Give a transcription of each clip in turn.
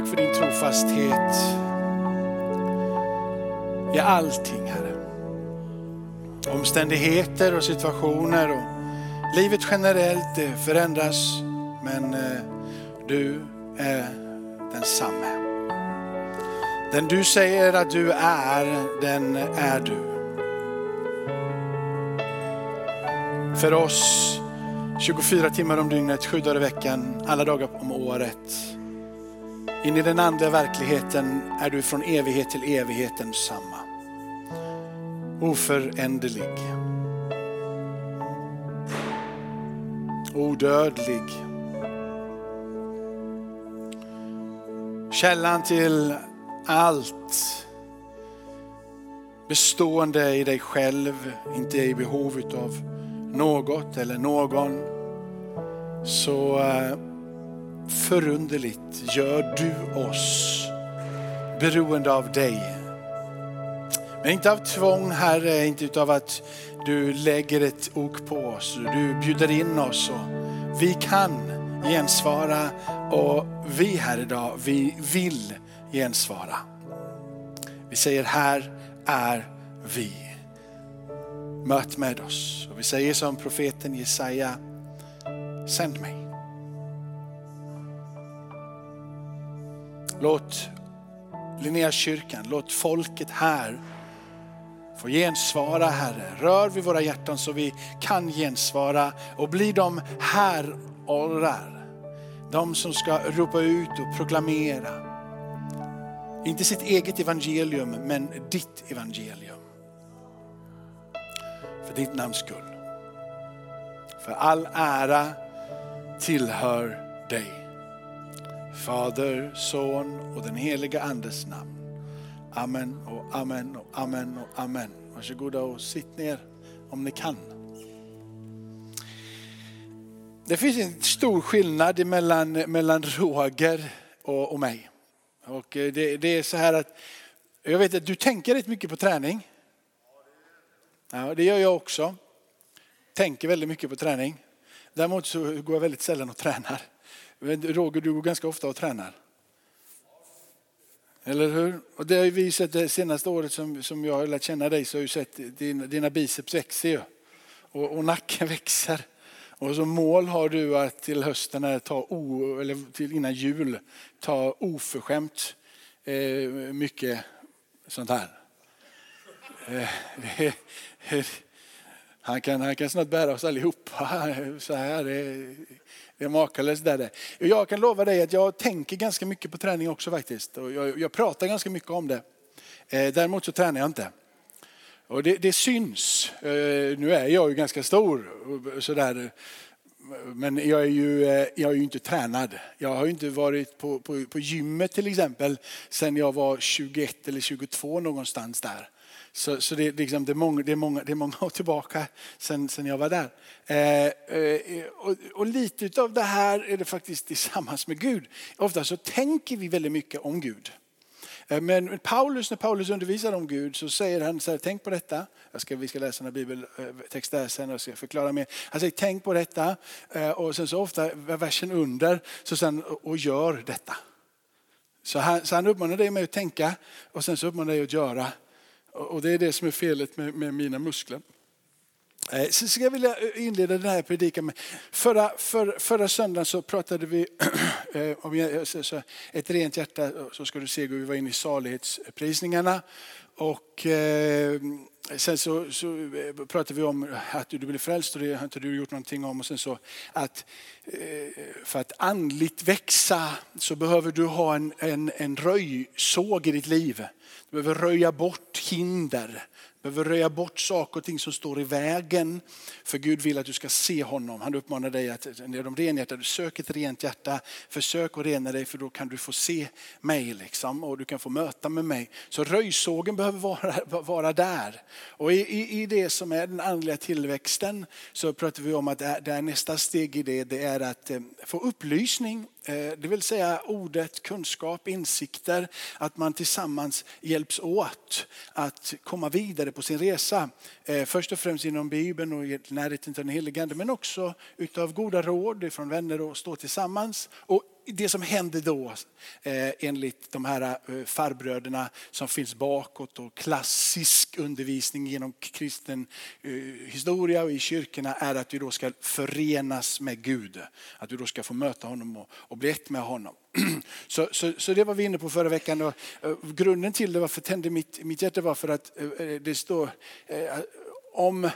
Tack för din trofasthet i allting Herre. Omständigheter och situationer och livet generellt det förändras men eh, du är densamme. Den du säger att du är, den är du. För oss 24 timmar om dygnet, sju dagar i veckan, alla dagar om året. In i den andliga verkligheten är du från evighet till evigheten samma. Oföränderlig. Odödlig. Källan till allt bestående i dig själv, inte i behov av något eller någon. Så eh, förunderligt gör du oss beroende av dig. Men inte av tvång Herre, inte utav att du lägger ett ok på oss. Du bjuder in oss och vi kan gensvara och vi här idag, vi vill gensvara. Vi säger här är vi. Möt med oss. Och vi säger som profeten Jesaja, sänd mig. Låt Linnéakyrkan, låt folket här få gensvara Herre. Rör vid våra hjärtan så vi kan gensvara och bli de här orrar. De som ska ropa ut och proklamera. Inte sitt eget evangelium men ditt evangelium. För ditt namns skull. För all ära tillhör dig. Fader, Son och den heliga Andes namn. Amen och amen och amen och amen. Varsågoda och sitt ner om ni kan. Det finns en stor skillnad mellan, mellan Roger och, och mig. Och eh, det, det, är så här att jag vet att du tänker rätt mycket på träning. Ja, det gör jag också. Tänker väldigt mycket på träning. Däremot så går jag väldigt sällan och tränar. Roger, du går ganska ofta och tränar. Eller hur? Och det har vi sett det senaste året som, som jag har lärt känna dig så har jag sett dina, dina biceps växer ju. Och, och, nacken växer. Och som mål har du att till hösten, ta o, eller till innan jul, ta oförskämt eh, mycket sånt här. Eh, han, kan, han kan snart bära oss allihopa. Så här, det, är makalöst. Där Jag kan lova dig att jag tänker ganska mycket på träning också faktiskt. Och jag, jag pratar ganska mycket om det. Eh, däremot så tränar jag inte. Och det, det syns. Eh, nu är jag ju ganska stor. Sådär. Men jag är, ju, eh, jag är ju inte tränad. Jag har ju inte varit på, på, på gymmet till exempel sen jag var 21 eller 22 någonstans där. Så, så det, liksom, det, är många, det, är många, det är många år tillbaka sen, sen jag var där. Eh, eh, och, och, lite av det här är det faktiskt tillsammans med Gud. Ofta så tänker vi väldigt mycket om Gud. Eh, men Paulus, när Paulus undervisar om Gud så säger han så här, tänk på detta. Jag ska, vi ska läsa några bibeltexter sen och ska förklara mer. Han säger tänk på detta eh, och sen så ofta versen under så sen och gör detta. Så han, så han uppmanar dig med att tänka och sen så uppmanar dig att göra. Och det är det som är felet med, med mina muskler. Eh, så ska jag vilja eh, inleda den här predikan med, förra, för, förra söndagen så pratade vi eh, om ett rent hjärta, så ska du se hur vi var inne i salighetsprisningarna. Och eh, sen så, så eh, pratade vi om att du blev frälst och det har inte du gjort någonting om. Och sen så att eh, för att andligt växa så behöver du ha en, en, en röjsåg i ditt liv. Du behöver röja bort hinder. Behöver röja bort saker och ting som står i vägen. För Gud vill att du ska se honom. Han uppmanar dig att när de renhjärtade, sök ett rent hjärta. Försök att rena dig för då kan du få se mig liksom, och du kan få möta med mig. Så röjsågen behöver vara, vara där. Och i, i, i det som är den andliga tillväxten så pratar vi om att det är nästa steg i det, det är att eh, få upplysning Eh, det vill säga ordet, kunskap, insikter, att man tillsammans hjälps åt att komma vidare på sin resa. Eh, först och främst inom Bibeln och i närheten till den helige Ande, men också utav goda råd från vänner och stå tillsammans. Och det som händer då eh, enligt de här eh, farbröderna som finns bakåt och klassisk undervisning genom kristen eh, historia och i kyrkorna är att vi då ska förenas med Gud. Att vi då ska få möta honom och, bli ett med honom. Så, så, så, det var vi inne på förra veckan. Och, grunden till det, varför tände mitt, mitt hjärta var för att det står om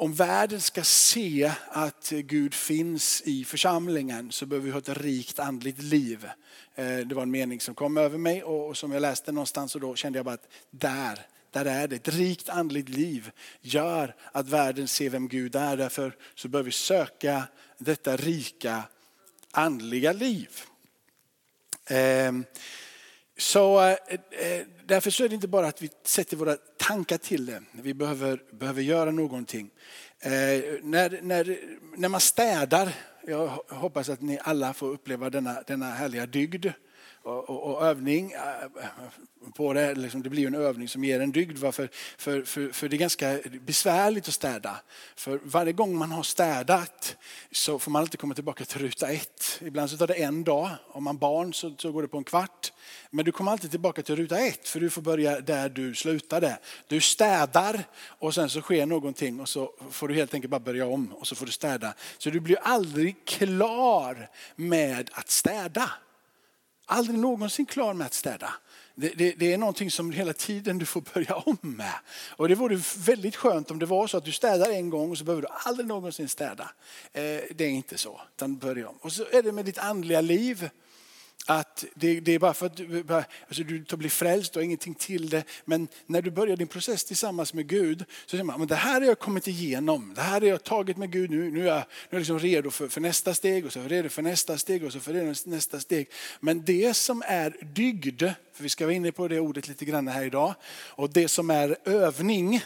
om världen ska se att Gud finns i församlingen så behöver vi ha ett rikt andligt liv. Eh, det var en mening som kom över mig och som jag läste någonstans och då kände jag bara att där, där är det. Ett rikt andligt liv gör att världen ser vem Gud är. Därför så behöver vi söka detta rika andliga liv. Ehm, så eh, eh, därför så är det inte bara att vi sätter våra tankar till det. Vi behöver, behöver göra någonting. Eh, när, när, när man städar, jag hoppas att ni alla får uppleva denna, denna härliga dygd och, och, och övning eh, på det. Liksom, det blir en övning som ger en dygd. För, för, för, för det är ganska besvärligt att städa. För varje gång man har städat så får man alltid komma tillbaka till ruta ett. Ibland så tar det en dag. Om man har barn så, så går det på en kvart. Men du kommer alltid tillbaka till ruta ett för du får börja där du slutade. Du städar och sen så sker någonting och så får du helt enkelt bara börja om och så får du städa. Så du blir aldrig klar med att städa. Aldrig någonsin klar med att städa. Det, det, det, är någonting som hela tiden du får börja om med. Och det vore väldigt skönt om det var så att du städar en gång och så behöver du aldrig någonsin städa. Eh, det är inte så, utan börja om. Och så är det med ditt andliga liv. Att det, det, är bara för att du, alltså du blir frälst och ingenting till det. Men när du börjar din process tillsammans med Gud så säger man, men det här har jag kommit igenom. Det här har jag tagit med Gud. Nu, nu är jag, nu är jag liksom redo för, för nästa steg och så är jag redo för nästa steg och så för nästa steg. Men det som är dygd, för vi ska vara inne på det ordet lite grann här idag. Och det som är övning,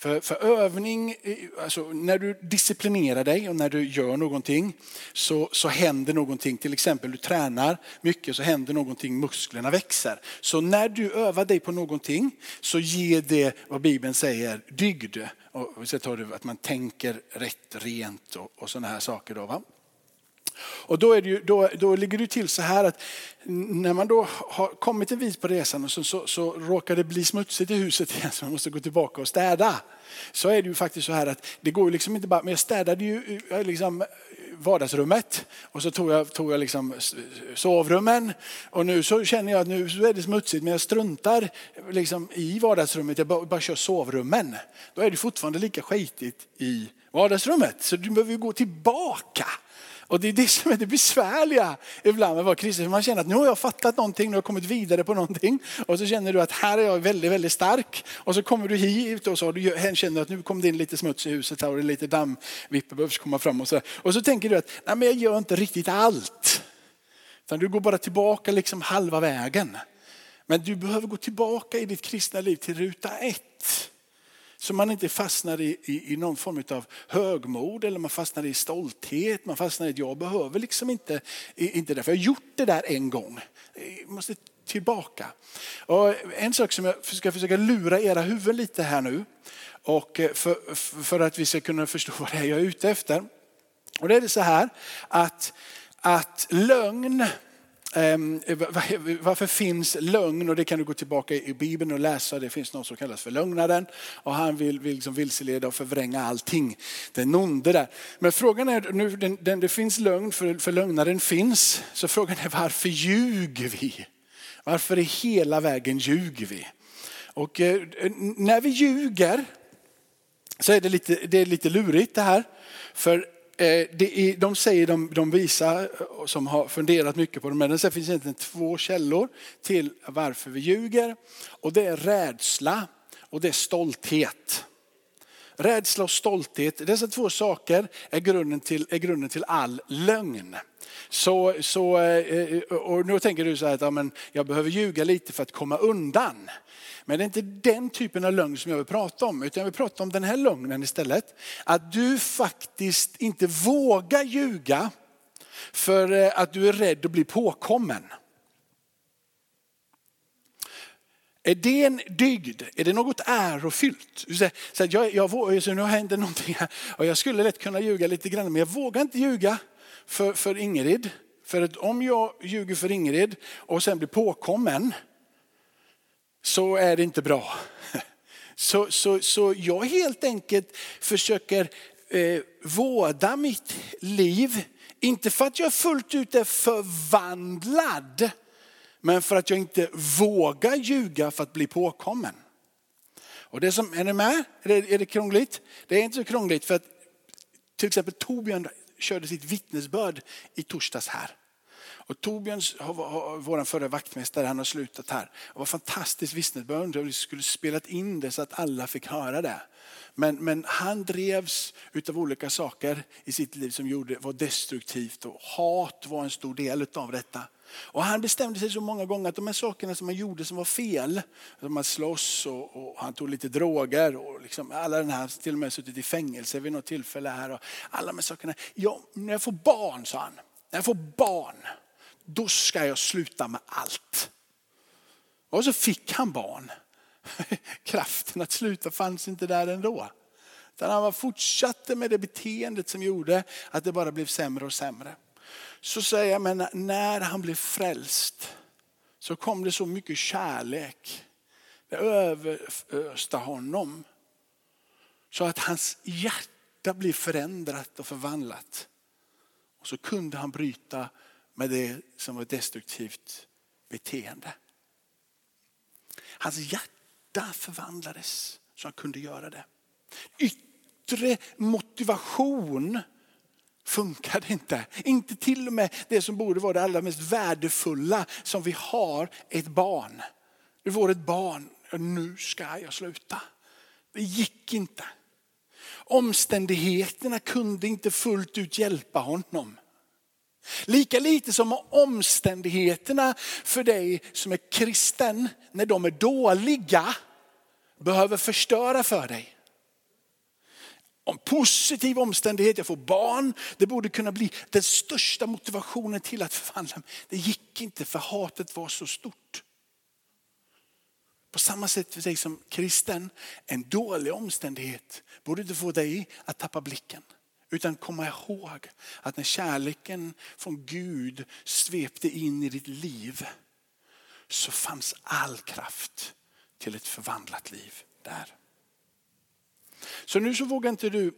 för, för övning, eh, alltså när du disciplinerar dig och när du gör någonting så, så händer någonting. Till exempel du tränar mycket så händer någonting, musklerna växer. Så när du övar dig på någonting så ger det vad Bibeln säger dygd. Och så tar du att man tänker rätt, rent och, och sådana här saker. Då, va? Och då, är det ju, då, då ligger det till så här att när man då har kommit en bit på resan och så, så, så råkar det bli smutsigt i huset igen så man måste gå tillbaka och städa. Så är det ju faktiskt så här att det går ju liksom inte bara, men jag städade ju eh, liksom vardagsrummet och så tog jag, tog jag liksom sovrummen och nu så känner jag att nu är det smutsigt men jag struntar eh, liksom i vardagsrummet, jag bara, bara kör sovrummen. Då är det fortfarande lika skitigt i vardagsrummet så du behöver gå tillbaka och det är det som är det besvärliga ibland med att vara kristen. Man känner att nu har jag fattat någonting, nu har jag kommit vidare på någonting. Och så känner du att här är jag väldigt, väldigt stark. Och så kommer du hit och så du känner att nu kom det in lite smuts i huset här och det är lite dammvippor behövs komma fram. Och så, och så tänker du att nej, men jag gör inte riktigt allt. Utan du går bara tillbaka liksom halva vägen. Men du behöver gå tillbaka i ditt kristna liv till ruta ett. Så man inte fastnar i, i, i, någon form av högmod eller man fastnar i stolthet. Man fastnar i att jag behöver liksom inte, inte det, för jag har gjort det där en gång. Jag måste tillbaka. Och en sak som jag ska försöka lura era huvuden lite här nu. Och eh, för, för att vi ska kunna förstå vad det är jag är ute efter. Och det är det så här att, att lögn Ehm, varför finns lögn? Och det kan du gå tillbaka i Bibeln och läsa. Det finns något som kallas för lögnaren. Och han vill, vill liksom vilseleda och förvränga allting. Den onde där. Men frågan är, nu, den, den, det finns lögn för, för lögnaren finns. Så frågan är varför ljuger vi? Varför i hela vägen ljuger vi? Och eh, när vi ljuger så är det lite, det är lite lurigt det här. För Eh, det är, de säger de, de visar, eh, som har funderat mycket på det, men det finns egentligen två källor till varför vi ljuger. Och det är rädsla och det är stolthet. Rädsla och stolthet, dessa två saker är grunden till, är grunden till all lögn. Så, så, eh, och nu tänker du så här att ja, men jag behöver ljuga lite för att komma undan. Men det är inte den typen av lögn som jag vill prata om, utan jag vill prata om den här lögnen istället. Att du faktiskt inte vågar ljuga för eh, att du är rädd att bli påkommen. Är det en dygd? Är det något ärofyllt? Så jag, jag, så nu händer någonting här och jag skulle lätt kunna ljuga lite grann men jag vågar inte ljuga för, för Ingrid. För att om jag ljuger för Ingrid och sen blir påkommen så är det inte bra. Så, så, så jag helt enkelt försöker eh, vårda mitt liv. Inte för att jag fullt ut är förvandlad, men för att jag inte vågar ljuga för att bli påkommen. Och det som, är ni med? Är det, är det krångligt? Det är inte så krångligt för att till exempel Torbjörn körde sitt vittnesbörd i torsdags här. Och Torbjörn, vår förra vaktmästare, han har slutat här. Det var fantastiskt vittnesbörd. Vi skulle spelat in det så att alla fick höra det. Men, men han drevs utav olika saker i sitt liv som gjorde, var destruktivt och hat var en stor del av detta. Och han bestämde sig så många gånger att de här sakerna som han gjorde som var fel, som att slåss och, och han tog lite droger och liksom alla den här, till och med suttit i fängelse vid något tillfälle här. Och alla de här sakerna. Ja, när jag får barn, sa han, när jag får barn, då ska jag sluta med allt. Och så fick han barn. Kraften att sluta fanns inte där ändå. Utan han fortsatte med det beteendet som gjorde att det bara blev sämre och sämre. Så säger jag, men när han blev frälst så kom det så mycket kärlek. Det överöste honom. Så att hans hjärta blev förändrat och förvandlat. Och så kunde han bryta med det som var destruktivt beteende. Hans hjärta förvandlades så han kunde göra det. Yttre motivation funkade inte. Inte till och med det som borde vara det allra mest värdefulla som vi har, ett barn. Du får ett barn, nu ska jag sluta. Det gick inte. Omständigheterna kunde inte fullt ut hjälpa honom. Lika lite som omständigheterna för dig som är kristen, när de är dåliga, behöver förstöra för dig. Om positiv omständighet, jag får barn, det borde kunna bli den största motivationen till att förvandla mig. Det gick inte för hatet var så stort. På samma sätt för dig som kristen, en dålig omständighet borde inte få dig att tappa blicken. Utan komma ihåg att när kärleken från Gud svepte in i ditt liv så fanns all kraft till ett förvandlat liv där. Så nu så vågar inte du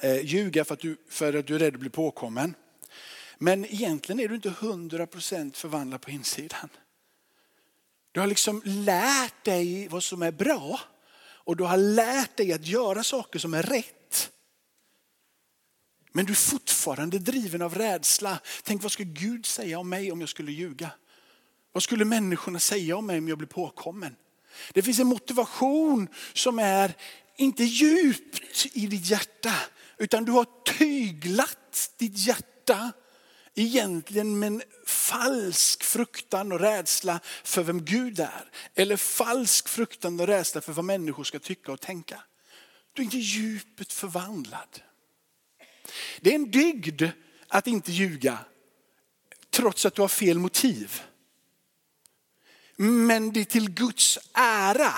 eh, ljuga för att du, för att du är rädd att bli påkommen. Men egentligen är du inte hundra procent förvandlad på insidan. Du har liksom lärt dig vad som är bra och du har lärt dig att göra saker som är rätt. Men du är fortfarande driven av rädsla. Tänk vad skulle Gud säga om mig om jag skulle ljuga? Vad skulle människorna säga om mig om jag blir påkommen? Det finns en motivation som är inte djupt i ditt hjärta, utan du har tyglat ditt hjärta egentligen med en falsk fruktan och rädsla för vem Gud är. Eller falsk fruktan och rädsla för vad människor ska tycka och tänka. Du är inte djupet förvandlad. Det är en dygd att inte ljuga trots att du har fel motiv. Men det är till Guds ära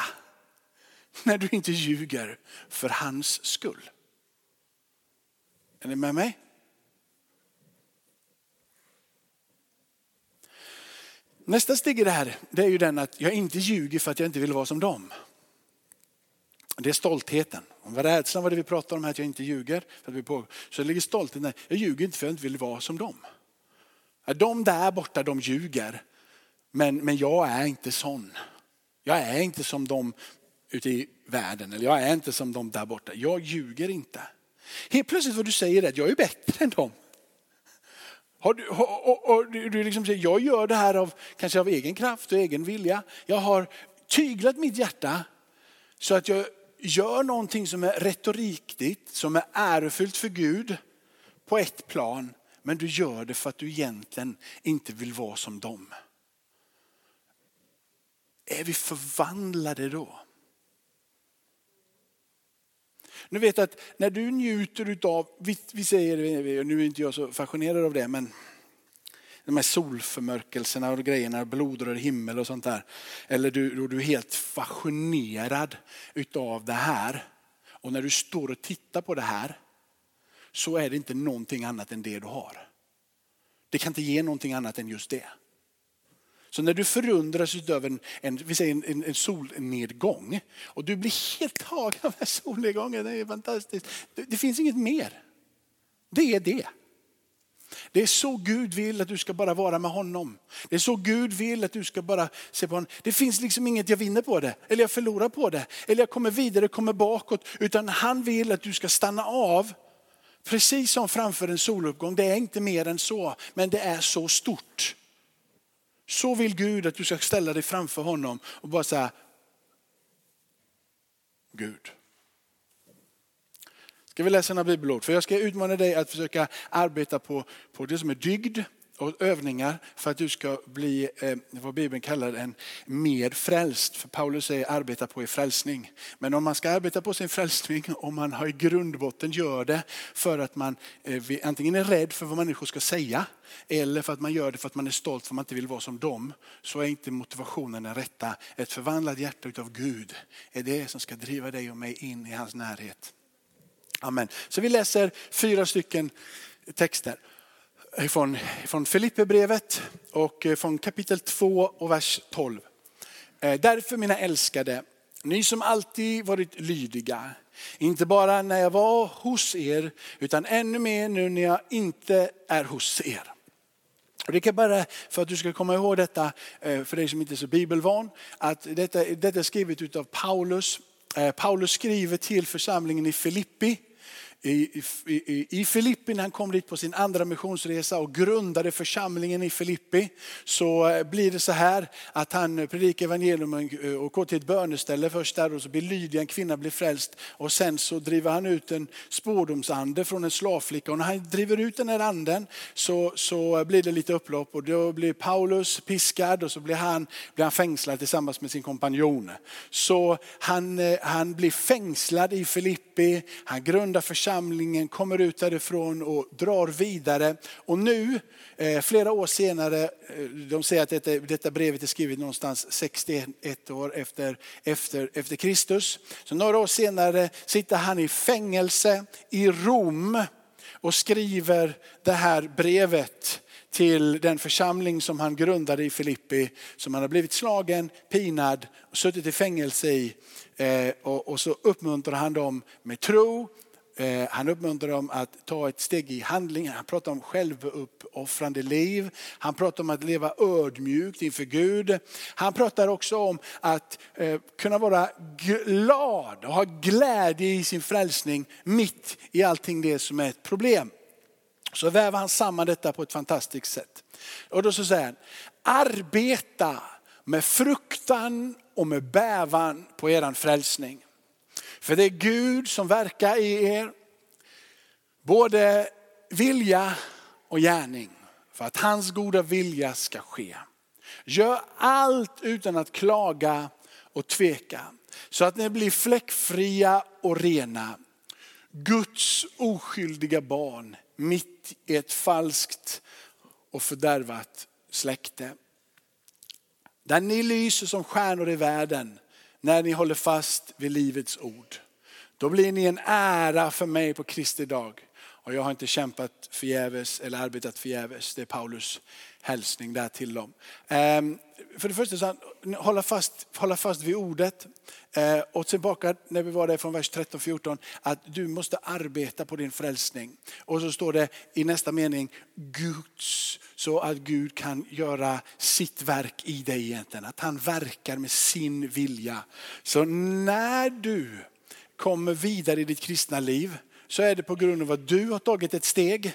när du inte ljuger för hans skull. Är ni med mig? Nästa steg i det här det är ju den att jag inte ljuger för att jag inte vill vara som dem. Det är stoltheten. Om rädslan var det vi pratade om här, att jag inte ljuger. För att vi på, så ligger stoltheten där. Jag ljuger inte för att jag inte vill vara som dem. De där borta de ljuger. Men, men jag är inte sån. Jag är inte som de ute i världen. Eller jag är inte som de där borta. Jag ljuger inte. Helt plötsligt vad du säger är att jag är bättre än dem. Har du, och, och, och, du liksom säger, jag gör det här av, kanske av egen kraft och egen vilja. Jag har tyglat mitt hjärta så att jag gör någonting som är rätt och riktigt, som är ärofyllt för Gud på ett plan. Men du gör det för att du egentligen inte vill vara som dem. Är vi förvandlade då? Nu vet att när du njuter av, vi, vi säger, nu är inte jag så fascinerad av det, men de här solförmörkelserna och grejerna, blodröd himmel och sånt där. Eller du, du är helt fascinerad utav det här. Och när du står och tittar på det här så är det inte någonting annat än det du har. Det kan inte ge någonting annat än just det. Så när du förundras över en, en, vi säger en, en, solnedgång och du blir helt tagen av den solnedgången, det är fantastiskt. Det, det finns inget mer. Det är det. Det är så Gud vill att du ska bara vara med honom. Det är så Gud vill att du ska bara se på honom. Det finns liksom inget jag vinner på det, eller jag förlorar på det, eller jag kommer vidare, kommer bakåt. Utan han vill att du ska stanna av, precis som framför en soluppgång. Det är inte mer än så, men det är så stort. Så vill Gud att du ska ställa dig framför honom och bara säga, Gud. Ska vi läsa några bibelord? För jag ska utmana dig att försöka arbeta på, på det som är dygd och övningar för att du ska bli eh, vad Bibeln kallar en mer frälst. För Paulus säger arbeta på er frälsning. Men om man ska arbeta på sin frälsning, om man har i grundbotten gör det för att man eh, antingen är rädd för vad människor ska säga eller för att man gör det för att man är stolt för att man inte vill vara som dem, så är inte motivationen den rätta. Ett förvandlat hjärta utav Gud är det som ska driva dig och mig in i hans närhet. Amen. Så vi läser fyra stycken texter från, från Filipperbrevet och eh, från kapitel 2 och vers 12. Eh, därför mina älskade, ni som alltid varit lydiga, inte bara när jag var hos er, utan ännu mer nu när jag inte är hos er. Och det kan bara, för att du ska komma ihåg detta, eh, för dig som inte är så bibelvan, att detta, detta är skrivet av Paulus. Paulus skriver till församlingen i Filippi i, i, i Filippi när han kom dit på sin andra missionsresa och grundade församlingen i Filippi så eh, blir det så här att han predikar evangelium eh, och går till ett böneställe först där och så blir Lydia, en kvinna, blir frälst och sen så driver han ut en spårdomsande från en slavflicka och när han driver ut den här anden så, så blir det lite upplopp och då blir Paulus piskad och så blir han, blir han fängslad tillsammans med sin kompanjon. Så han, eh, han blir fängslad i Filippi, han grundar församlingen församlingen kommer ut därifrån och drar vidare. Och nu, eh, flera år senare, eh, de säger att detta, detta brevet är skrivet någonstans 61 år efter, efter, efter Kristus. Så några år senare sitter han i fängelse i Rom och skriver det här brevet till den församling som han grundade i Filippi, som han har blivit slagen, pinad och suttit i fängelse i. Eh, och så uppmuntrar han dem med tro, Eh, han uppmuntrar dem att ta ett steg i handlingen. Han pratar om självuppoffrande liv. Han pratar om att leva ödmjukt inför Gud. Han pratar också om att eh, kunna vara glad och ha glädje i sin frälsning mitt i allting det som är ett problem. Så väver han samman detta på ett fantastiskt sätt. Och då så säger han, arbeta med fruktan och med bävan på eran frälsning. För det är Gud som verkar i er. Både vilja och gärning. För att hans goda vilja ska ske. Gör allt utan att klaga och tveka. Så att ni blir fläckfria och rena. Guds oskyldiga barn mitt i ett falskt och fördärvat släkte. Där ni lyser som stjärnor i världen när ni håller fast vid livets ord. Då blir ni en ära för mig på Kristi dag. Och jag har inte kämpat förgäves eller arbetat förgäves. Det är Paulus hälsning där till dem. Ehm, för det första så han, hålla fast, hålla fast vid ordet. Eh, och tillbaka när vi var där från vers 13-14 att du måste arbeta på din frälsning. Och så står det i nästa mening Guds, så att Gud kan göra sitt verk i dig egentligen. Att han verkar med sin vilja. Så när du kommer vidare i ditt kristna liv så är det på grund av att du har tagit ett steg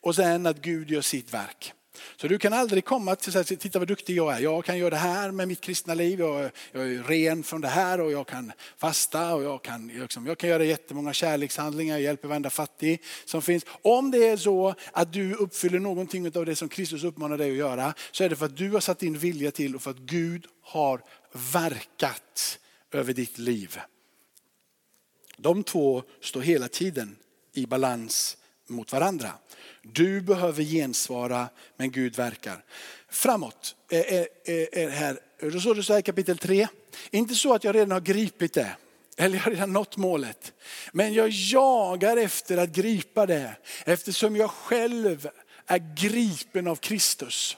och sen att Gud gör sitt verk. Så du kan aldrig komma till att titta vad duktig jag är. Jag kan göra det här med mitt kristna liv. Jag, jag är ren från det här och jag kan fasta och jag kan, liksom, jag kan göra jättemånga kärlekshandlingar. Jag hjälper varenda fattig som finns. Om det är så att du uppfyller någonting av det som Kristus uppmanar dig att göra så är det för att du har satt din vilja till och för att Gud har verkat över ditt liv. De två står hela tiden i balans mot varandra. Du behöver gensvara men Gud verkar. Framåt är, är, är här, då står det så här i kapitel 3. Inte så att jag redan har gripit det eller jag har redan nått målet. Men jag jagar efter att gripa det eftersom jag själv är gripen av Kristus.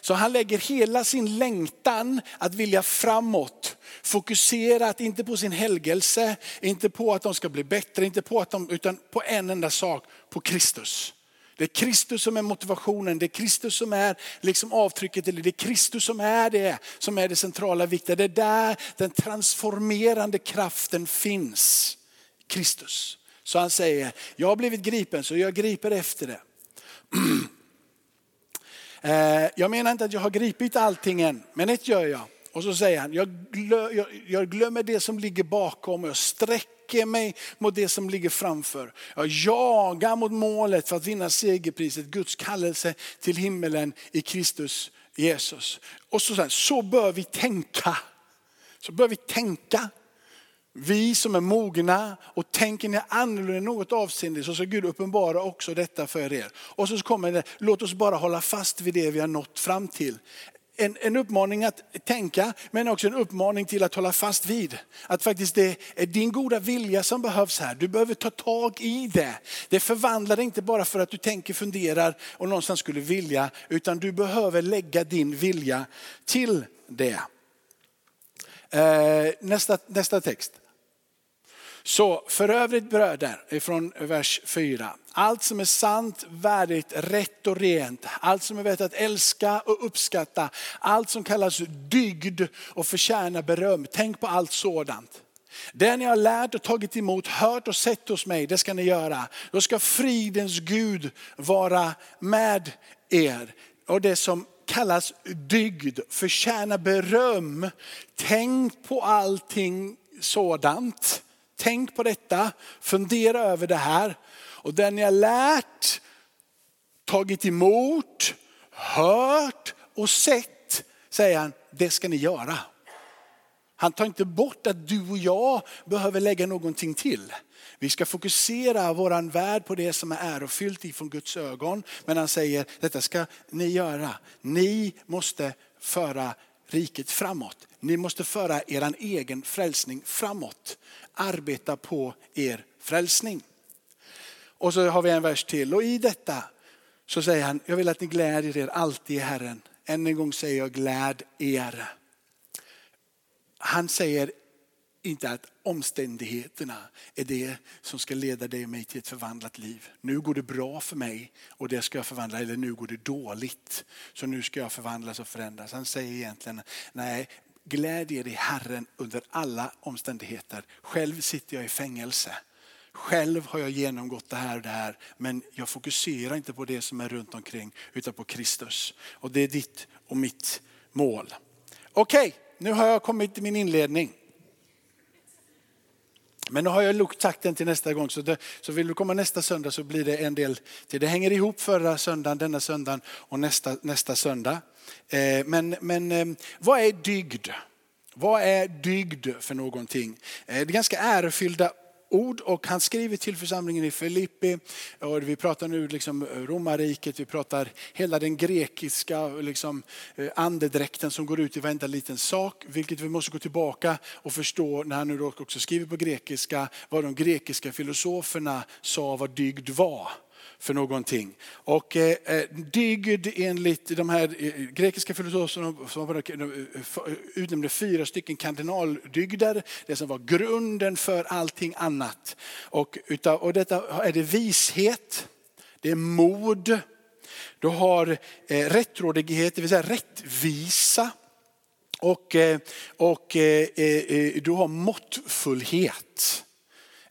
Så han lägger hela sin längtan att vilja framåt, fokuserat inte på sin helgelse, inte på att de ska bli bättre, inte på att de, utan på en enda sak, på Kristus. Det är Kristus som är motivationen, det är Kristus som är liksom avtrycket, eller det är Kristus som är det som är det centrala viktiga. Det är där den transformerande kraften finns. Kristus. Så han säger, jag har blivit gripen så jag griper efter det. Eh, jag menar inte att jag har gripit allting än, men ett gör jag. Och så säger han, jag, glö, jag, glömmer det som ligger bakom och jag sträcker mig mot det som ligger framför. Jag jagar mot målet för att vinna segerpriset, Guds kallelse till himmelen i Kristus Jesus. Och så, så bör vi tänka. Så bör vi tänka. Vi som är mogna och tänker ni annorlunda i något avseende så ska Gud uppenbara också detta för er. Och så kommer det, låt oss bara hålla fast vid det vi har nått fram till. En, en uppmaning att tänka men också en uppmaning till att hålla fast vid. Att faktiskt det är din goda vilja som behövs här. Du behöver ta tag i det. Det förvandlar dig inte bara för att du tänker, funderar och någonstans skulle vilja. Utan du behöver lägga din vilja till det. Eh, nästa, nästa text. Så för övrigt bröder, ifrån vers 4. Allt som är sant, värdigt, rätt och rent. Allt som är värt att älska och uppskatta. Allt som kallas dygd och förtjänar beröm. Tänk på allt sådant. Det ni har lärt och tagit emot, hört och sett hos mig, det ska ni göra. Då ska fridens Gud vara med er. Och det som kallas dygd, förtjänar beröm. Tänk på allting sådant. Tänk på detta, fundera över det här. Och det ni har lärt, tagit emot, hört och sett, säger han, det ska ni göra. Han tar inte bort att du och jag behöver lägga någonting till. Vi ska fokusera vår värld på det som är ärofyllt ifrån Guds ögon. Men han säger, detta ska ni göra. Ni måste föra riket framåt. Ni måste föra er egen frälsning framåt. Arbeta på er frälsning. Och så har vi en vers till och i detta så säger han, jag vill att ni glädjer er alltid i Herren. Än en gång säger jag gläd er. Han säger inte att omständigheterna är det som ska leda dig och mig till ett förvandlat liv. Nu går det bra för mig och det ska jag förvandla, eller nu går det dåligt. Så nu ska jag förvandlas och förändras. Han säger egentligen, nej, gläd er i Herren under alla omständigheter. Själv sitter jag i fängelse. Själv har jag genomgått det här och det här, men jag fokuserar inte på det som är runt omkring utan på Kristus. Och det är ditt och mitt mål. Okej, okay, nu har jag kommit till min inledning. Men nu har jag lågt takten till nästa gång, så, det, så vill du komma nästa söndag så blir det en del till. Det hänger ihop förra söndagen, denna söndagen och nästa, nästa söndag. Eh, men, men eh, vad är dygd? Vad är dygd för någonting? Eh, det är ganska ärofyllda ord och han skriver till församlingen i Filippi. Och vi pratar nu liksom romarriket, vi pratar hela den grekiska liksom, eh, andedräkten som går ut i varenda liten sak. Vilket vi måste gå tillbaka och förstå när han nu också skriver på grekiska vad de grekiska filosoferna sa vad dygd var för någonting. Och eh, eh dygd enligt de här eh, grekiska filosoferna som eh, utnämnde fyra stycken kardinaldygder, det som var grunden för allting annat. Och, utav, och detta är det vishet, det är mod, du har eh, rättrådighet, det vill säga rättvisa. Och, eh, och eh, du har måttfullhet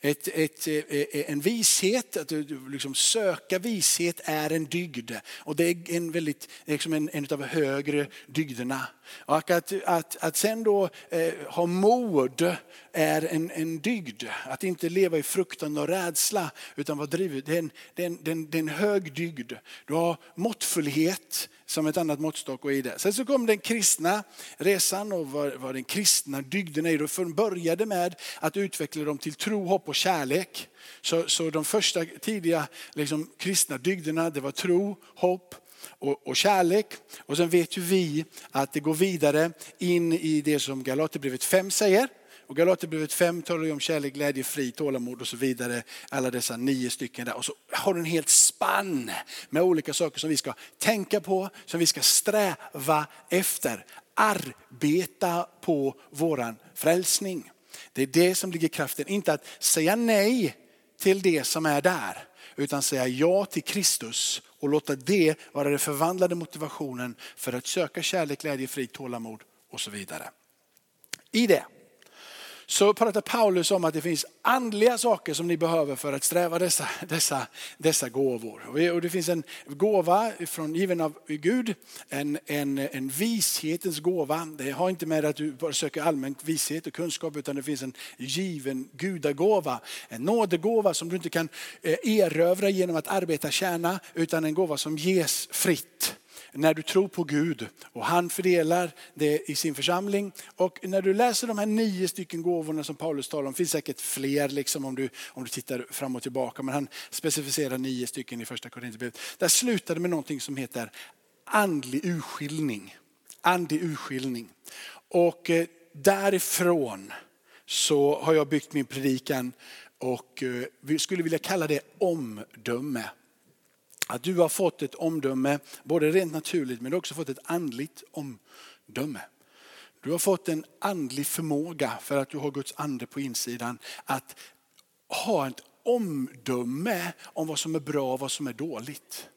ett, ett, eh, eh, en vishet, att liksom söka vishet är en dygd. Och det är en, väldigt, liksom en, en av de högre dygderna. Och att, att, att sen då eh, ha mod är en, en dygd. Att inte leva i fruktan och rädsla utan vara driven. Det är en, det är en, det är en, hög dygd. Du har måttfullhet som ett annat måttstock och i det. Sen så kom den kristna resan och vad, vad den kristna dygden är. De började med att utveckla dem till tro, hopp och kärlek. Så, så de första tidiga liksom, kristna dygderna det var tro, hopp och, och kärlek. Och sen vet ju vi att det går vidare in i det som Galaterbrevet 5 säger. Och Galaterbrevet 5 talar ju om kärlek, glädje, fri, tålamod och så vidare. Alla dessa nio stycken där. Och så har du en helt spann med olika saker som vi ska tänka på, som vi ska sträva efter. Arbeta på våran frälsning. Det är det som ligger i kraften, inte att säga nej till det som är där, utan säga ja till Kristus och låta det vara den förvandlade motivationen för att söka kärlek, glädje, frid, tålamod och så vidare. I det så pratar Paulus om att det finns andliga saker som ni behöver för att sträva dessa, dessa, dessa gåvor. Och det finns en gåva från, given av Gud, en, en, en vishetens gåva. Det har inte med att du bara söker allmän vishet och kunskap utan det finns en given gudagåva. En nådegåva som du inte kan eh, erövra genom att arbeta tjäna utan en gåva som ges fritt när du tror på Gud och han fördelar det i sin församling. Och när du läser de här nio stycken gåvorna som Paulus talar om, finns säkert fler liksom om, du, om du tittar fram och tillbaka, men han specificerar nio stycken i första Korinthierbrevet. Där slutar det med någonting som heter andlig urskiljning. Andlig urskiljning. Och eh, därifrån så har jag byggt min predikan och eh, vi skulle vilja kalla det omdöme. Att du har fått ett omdöme, både rent naturligt men du har också fått ett andligt omdöme. Du har fått en andlig förmåga för att du har Guds ande på insidan att ha ett omdöme om vad som är bra och vad som är dåligt.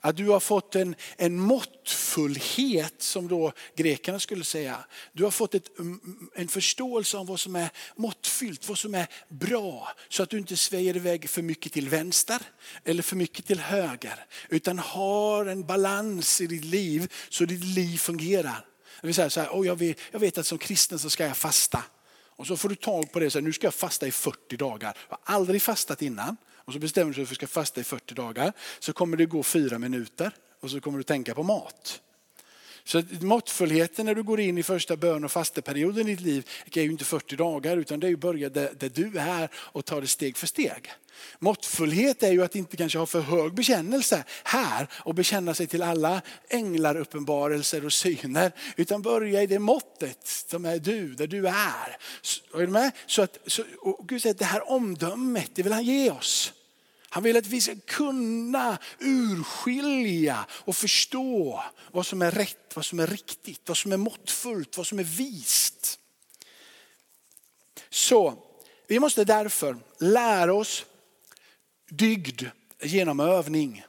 Att du har fått en, en måttfullhet som då grekerna skulle säga. Du har fått ett, mm, mm, en förståelse av vad som är måttfyllt, vad som är bra. Så att du inte sväjer iväg för mycket till vänster eller för mycket till höger. Utan har en balans i ditt liv så ditt liv fungerar. Det vill säga så här, oh, jag, vet, jag vet att som kristen så ska jag fasta. Och så får du tag på det, så här, nu ska jag fasta i 40 dagar. Jag har aldrig fastat innan och så bestämmer du dig för att du ska fasta i 40 dagar. Så kommer det gå fyra minuter och så kommer du tänka på mat. Så måttfullheten när du går in i första bön och fasteperioden i ditt liv är ju inte 40 dagar utan det är ju börja där, där du är och ta det steg för steg. Måttfullhet är ju att inte kanske ha för hög bekännelse här och bekänna sig till alla änglar, uppenbarelser och syner. Utan börja i det måttet som är du, där du är. Så, är du med? Så att, så, och Gud säger att det här omdömet, det vill han ge oss. Han vill att vi ska kunna urskilja och förstå vad som är rätt, vad som är riktigt, vad som är måttfullt, vad som är vist. Så vi måste därför lära oss dygd genom övning.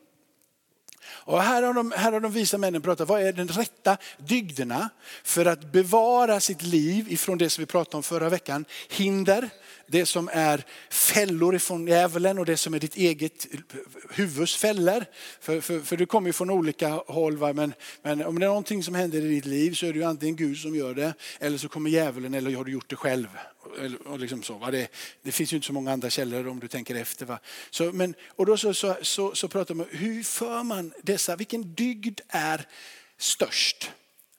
Och här har, de, här har de visa männen pratat, vad är den rätta dygderna för att bevara sitt liv ifrån det som vi pratade om förra veckan. Hinder, det som är fällor ifrån djävulen och det som är ditt eget huvuds fällor. För, för, för du kommer ju från olika håll. Va? Men, men om det är någonting som händer i ditt liv så är det ju antingen Gud som gör det eller så kommer djävulen eller har du gjort det själv. Och liksom så, va? Det, det finns ju inte så många andra källor om du tänker efter. Va? Så, men, och då så, så, så, så pratar man hur för man dessa, vilken dygd är störst?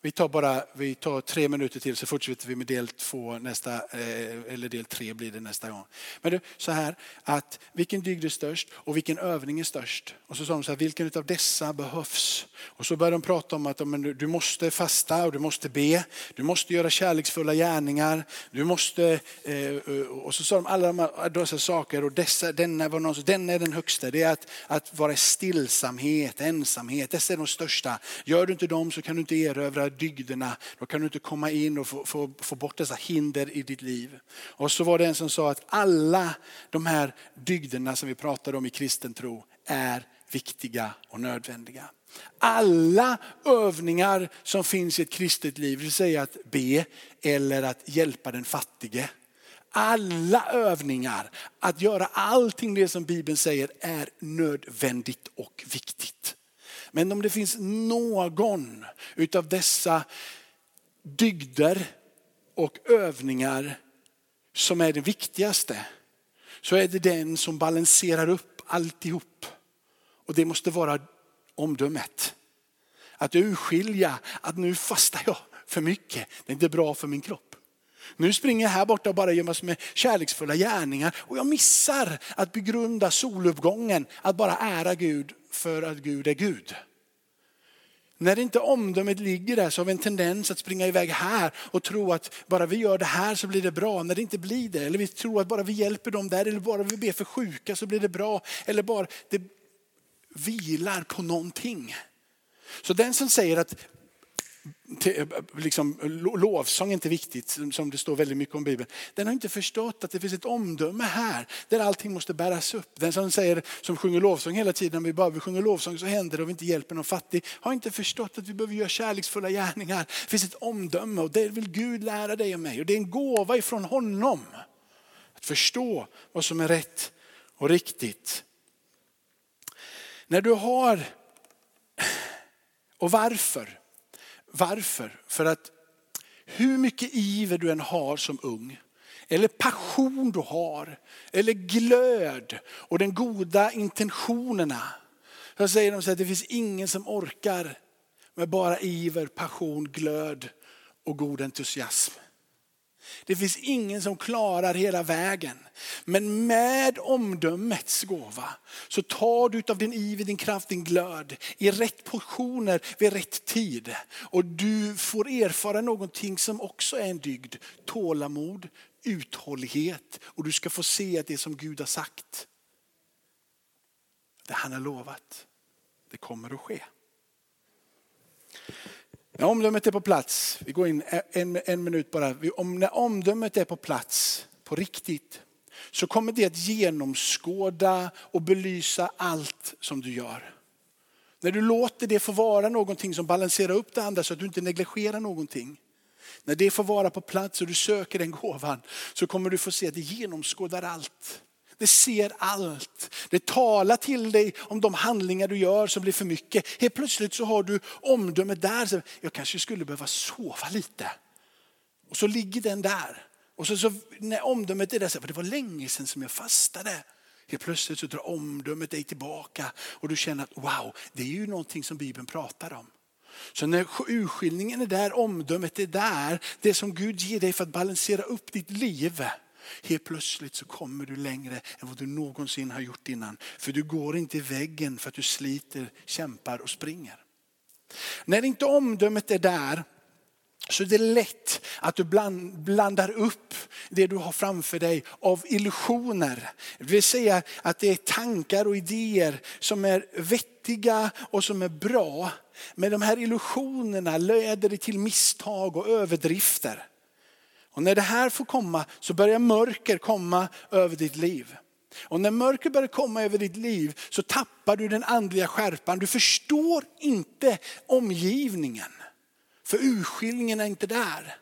Vi tar bara vi tar tre minuter till så fortsätter vi med del två nästa, eh, eller del tre blir det nästa gång. Men det, så här att vilken dygd är störst och vilken övning är störst? Och så sa de så här, vilken av dessa behövs? Och så började de prata om att men, du måste fasta och du måste be. Du måste göra kärleksfulla gärningar. Du måste, eh, eh, och så sa de alla de här, dessa saker och dessa, denna, var någon, denna är den högsta. Det är att, att vara stillsamhet, ensamhet. Dessa är de största. Gör du inte dem så kan du inte erövra dygderna, då kan du inte komma in och få, få, få bort dessa hinder i ditt liv. Och så var det en som sa att alla de här dygderna som vi pratade om i kristen tro är viktiga och nödvändiga. Alla övningar som finns i ett kristet liv, det vill säga att be eller att hjälpa den fattige. Alla övningar, att göra allting det som Bibeln säger är nödvändigt och viktigt. Men om det finns någon utav dessa dygder och övningar som är det viktigaste så är det den som balanserar upp alltihop. Och det måste vara omdömet. Att urskilja att nu fastar jag för mycket. Det är inte bra för min kropp. Nu springer jag här borta och bara gömmer massor med kärleksfulla gärningar och jag missar att begrunda soluppgången, att bara ära Gud för att Gud är Gud. När inte omdömet ligger där så har vi en tendens att springa iväg här och tro att bara vi gör det här så blir det bra. När det inte blir det. Eller vi tror att bara vi hjälper dem där eller bara vi ber för sjuka så blir det bra. Eller bara det vilar på någonting. Så den som säger att Eh, liksom, lovsång är inte viktigt, som det står väldigt mycket om Bibeln. Den har inte förstått att det finns ett omdöme här där allting måste bäras upp. Den som säger, som sjunger lovsång hela tiden, om vi bara vi sjunger lovsång så händer det och vi inte hjälper någon fattig, har inte förstått att vi behöver göra kärleksfulla gärningar. Det finns ett omdöme och det vill Gud lära dig och mig. Och det är en gåva ifrån honom. Att förstå vad som är rätt och riktigt. När du har, och varför? Varför? För att hur mycket iver du än har som ung, eller passion du har, eller glöd och den goda intentionerna. Så säger de så att det finns ingen som orkar med bara iver, passion, glöd och god entusiasm. Det finns ingen som klarar hela vägen. Men med omdömets gåva så tar du av din iver, din kraft, din glöd i rätt portioner vid rätt tid. Och du får erfara någonting som också är en dygd. Tålamod, uthållighet och du ska få se att det som Gud har sagt, det han har lovat, det kommer att ske. När omdömet är på plats, vi går in en, en minut bara. Om, när omdömet är på plats på riktigt så kommer det att genomskåda och belysa allt som du gör. När du låter det få vara någonting som balanserar upp det andra så att du inte negligerar någonting. När det får vara på plats och du söker den gåvan så kommer du få se att det genomskådar allt. Det ser allt. Det talar till dig om de handlingar du gör som blir för mycket. Helt plötsligt så har du omdömet där. Så jag kanske skulle behöva sova lite. Och så ligger den där. Och så, så när omdömet är där, så, det var länge sedan som jag fastade. Helt plötsligt så drar omdömet dig tillbaka och du känner att wow, det är ju någonting som Bibeln pratar om. Så när urskiljningen är där, omdömet är där, det som Gud ger dig för att balansera upp ditt liv Helt plötsligt så kommer du längre än vad du någonsin har gjort innan. För du går inte i väggen för att du sliter, kämpar och springer. När inte omdömet är där så är det lätt att du blandar upp det du har framför dig av illusioner. Det vill säga att det är tankar och idéer som är vettiga och som är bra. Men de här illusionerna leder till misstag och överdrifter. Och när det här får komma så börjar mörker komma över ditt liv. Och när mörker börjar komma över ditt liv så tappar du den andliga skärpan. Du förstår inte omgivningen. För urskiljningen är inte där.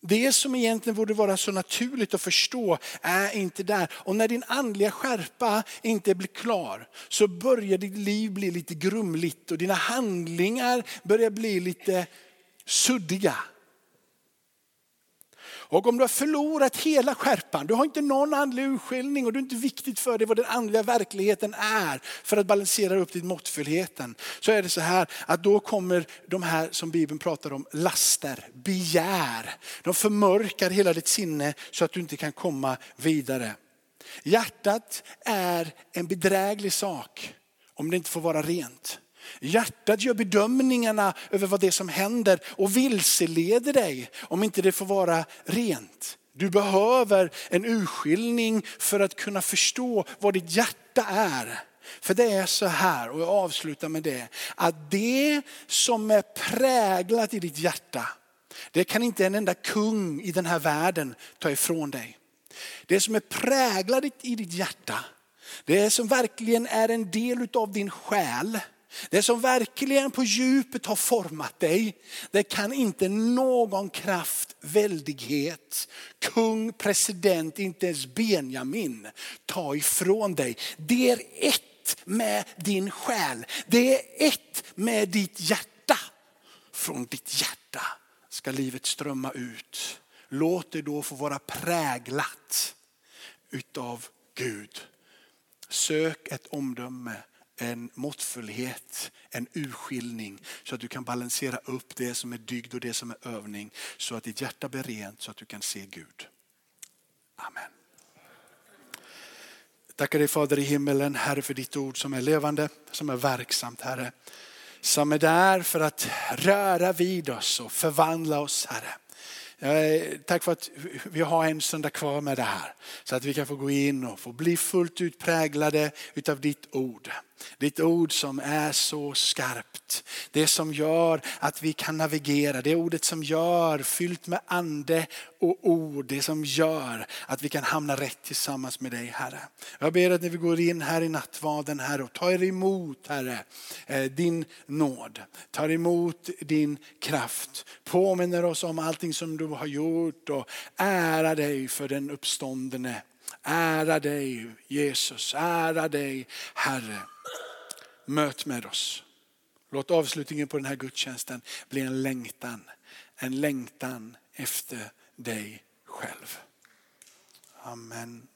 Det som egentligen borde vara så naturligt att förstå är inte där. Och när din andliga skärpa inte blir klar så börjar ditt liv bli lite grumligt och dina handlingar börjar bli lite suddiga. Och om du har förlorat hela skärpan, du har inte någon andlig urskiljning och det är inte viktigt för dig vad den andliga verkligheten är för att balansera upp din måttfullheten. Så är det så här att då kommer de här som Bibeln pratar om, laster, begär. De förmörkar hela ditt sinne så att du inte kan komma vidare. Hjärtat är en bedräglig sak om det inte får vara rent. Hjärtat gör bedömningarna över vad det är som händer och vilseleder dig om inte det får vara rent. Du behöver en urskiljning för att kunna förstå vad ditt hjärta är. För det är så här, och jag avslutar med det, att det som är präglat i ditt hjärta, det kan inte en enda kung i den här världen ta ifrån dig. Det som är präglat i ditt hjärta, det som verkligen är en del av din själ, det som verkligen på djupet har format dig, det kan inte någon kraft, väldighet, kung, president, inte ens Benjamin ta ifrån dig. Det är ett med din själ. Det är ett med ditt hjärta. Från ditt hjärta ska livet strömma ut. Låt det då få vara präglat utav Gud. Sök ett omdöme en måttfullhet, en urskiljning så att du kan balansera upp det som är dygd och det som är övning så att ditt hjärta blir rent så att du kan se Gud. Amen. Tackar dig Fader i himmelen, Herre för ditt ord som är levande, som är verksamt Herre. som är där för att röra vid oss och förvandla oss Herre. Tack för att vi har en söndag kvar med det här. Så att vi kan få gå in och få bli fullt ut präglade utav ditt ord. Ditt ord som är så skarpt. Det som gör att vi kan navigera. Det ordet som gör, fyllt med ande och ord. Det som gör att vi kan hamna rätt tillsammans med dig Herre. Jag ber att när vi går in här i nattvarden Herre och tar emot Herre eh, din nåd. Tar emot din kraft. Påminner oss om allting som du har gjort och ära dig för den uppståndne. Ära dig Jesus, ära dig Herre. Möt med oss. Låt avslutningen på den här gudstjänsten bli en längtan. En längtan efter dig själv. Amen.